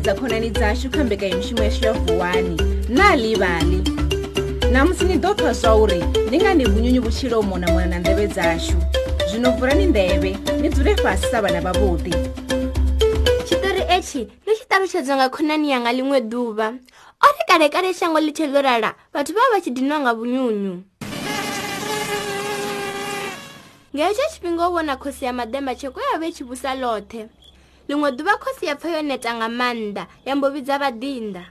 kuedza khonani dzashu kha mbekanyamushumo yashu ya vuwani na livali namusi ni ḓo pfa zwa uri ni nga ni vhunyunyu vhutshilo mona mona na ndeve dzashu zwino vhurani ndeve ni dzule fhasi sa vhana vhavhuḓi tshitori etshi ni tshi ṱalutshedzwa nga khonani yanga ḽiṅwe ḓuvha o ri kalekale shango ḽi tshe ḽo rala vhathu vha vha tshi dinwa nga vhunyunyu nge hetsho tshifhinga u vhona khosi ya madema tshekoya vhe tshivusa ḽoṱhe ḽiṅwe ḓuvha khosi ya pfha yo neta nga maanḓa ya mbo vhidza vhaḓinḓa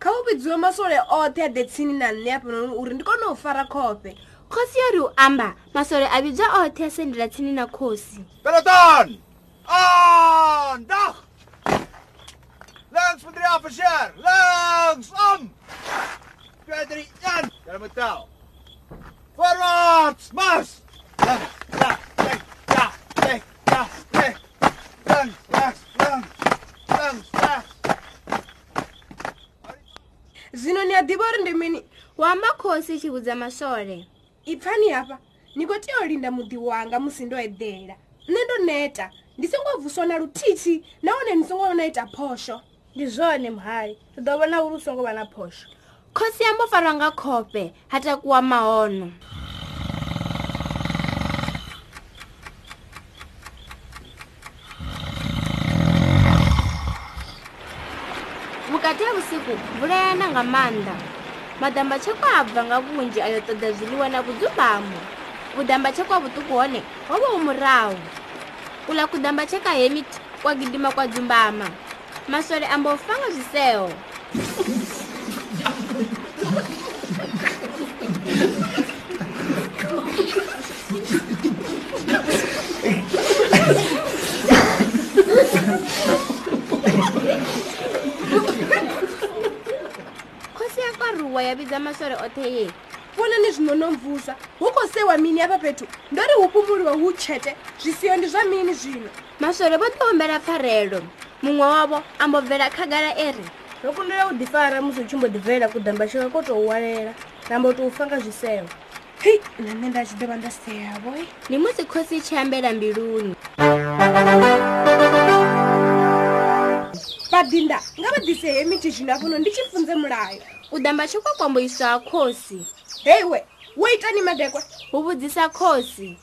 kha u vhidziwe masole oṱhe a ḓe tsini na nṋe afhanoni uri ndi kone u fara khofhe khosi yori u amba masole a vhidzwa oṱhe a sendela tsini na khosi peloton anda ah, langs for three officer langs om um! twee drie en jelle moet tel forwards mars ah. wa makhosi i tshi vhudza maswole ipfani hafha ni khou tea u linda muḓi wanga musi ndo eḓela nṋe ndo neta ndi songo vuswa na luthithi nahone ni songo na ita phosho ndi zwone muhali ri ḓo vhona uri u songo vha na phosho khosi yambo farwa nga khofhe ha takuwa mahono vhukati ha vhusiku vhulayana nga maanḓa madamba tshekwa a bva nga vhunzhi a yo ṱoḓa zwiḽiwa na vhudzumbamo vhudamba tshekwa vhuṱuku hone ho vha u murahu kula kudamba tsheka hemit kwa gidima kwa dzumbama masole ambo u fanga zwiseho Oh, my God. waruwa yavidza masore ote ye pona nezvinonomvuza huko sewa mini yapa petu ndori hupumuriwa hu chete zvisiyo ndi zva mini zvino masore votoombera pfarelo mumwe wavo ambobvera khagara ere nokundira kudifara musi uchimbodivaira kudhamba chiva kotouwalela ramba utoufanga zvisewa hi nane ndachidova ndaseyavoi ni musi khosi chiambera mbiluni vadinda nga va dise hemi tixina vuno ndi xipfundze mulayo u damba xikwakwambo i swa khosi heyiwe wo yitani madekwa wu vudzisa khosi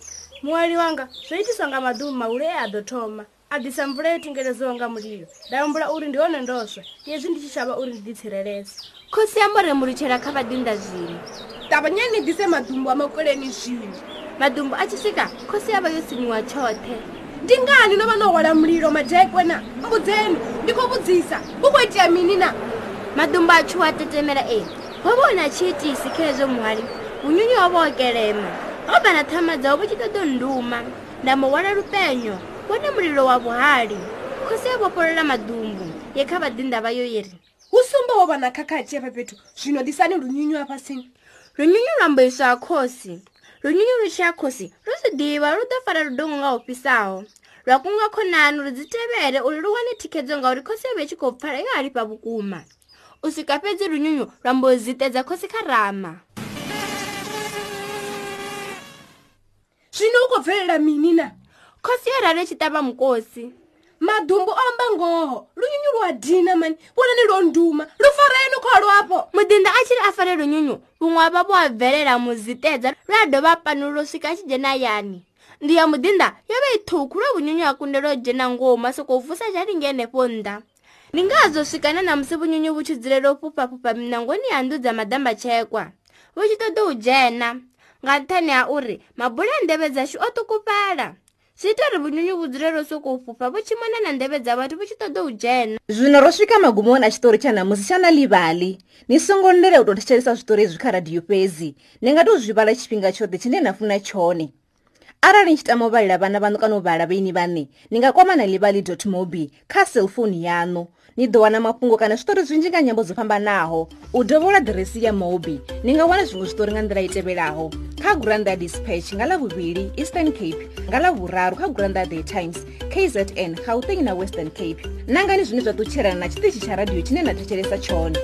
muwali wanga swo yitiswa nga maduvu mawulo e a do thoma a disa mvula yo tingeleziwa nga mulilo nda yombola uri ndi yone ndoswa yezwi ndi tixava uri ndi ditsirelesa khosi ya moremulutxhela kha vadinda zini tavanyani dise madumbu a makoleni zini madumbu a tixika khosi ya va yo siniwa xothe ndi ngani no vha no hwala mulilo madekwe na mbudzeni ndi khou vhudzisa hu khou itea mini na madumba atshu wa tetemela e ho vha una tshiitisi khezwo muhali munyunyu wa vha o kelema ho bala thama dzawo vha tshi ṱoḓo nduma nda mu hwala lupenyo wone mulilo wa vhuhali khosi ya vhofholola madumbu ye kha vhaḓinda vha yo yeri hu sumba wo vha na khakhatshi ya fha fhethu zwino ḓisani lunyunyu afhasini lunyunyu lwa mboiswa ha khosi runyinyu ri tshiya khosi ri swi diva ri ta fara rudongo nga hofisaho lwa kunga khonani ri dzi tevele uri ri wane thikhedzo ngauri khosi yavhe tshi khou pfala ya halifa vhukuma u swika fhedzi runyunyu lwa mbo zitedza khosi kha rama zwino u khou bvelela mini na khosi ya rari tshi tava mukosi madumbu omba ngoho lunyunyu lwa dina mani wona ni londuma lufareni kholwapo mudinda a tshiri a fare lunyunyu vuṅwe a vhavo a bvelela muziteza lwa dovha a panu lo swika a tshi dzhena yani ndi ya mudinda yo vha i thukhu lwe vunyunyu a kundela u dzhena ngoho masoko u vusa zhalinge henefho nnḓa ni ngazo swikana na musi vunyunyu vu tshi dzulela u fhufhafhufha minangoni ya nnḓu dza madamba tshekwa vu tshi ṱoḓa u dzhena nga nthani ha uri mabule a ndevhe dzashu o tukufhela zwi ita uri vunyunyuvudzi rero sokou fhufha vu tshi mona na ndeve dza vhathu vu tshi ṱoḓa u dzhena zwino ro swika magumoni a tshitori tsha namusi tsha na livali ni songo ndele u tou thetshelesa zwitori izwi kha radiyo fhedzi ni nga tou zwi vala tshifhinga tshoṱhe tshine na funa tshone arali ni tshi tama u vhalela vhana vhanu kana u vhala vheini vhane ni nga kwamana livali mobi kha cellphone yanu ni ḓo wana mafhungo kana zwitori zwinzhi nga nyambo dzo fhambanaho u dovhola diresi ya mobi ni nga wana zwiṅwe zwitori nga nḓila i tevhelaho kha granda dispatch nga la vhuvhili eastern cape nga la vhuraru kha granda the times kzn gauteng na western cape nangani zwine zwa ṱutshelana na tshiṱitshi tsha radio tshine na thetshelesa tshone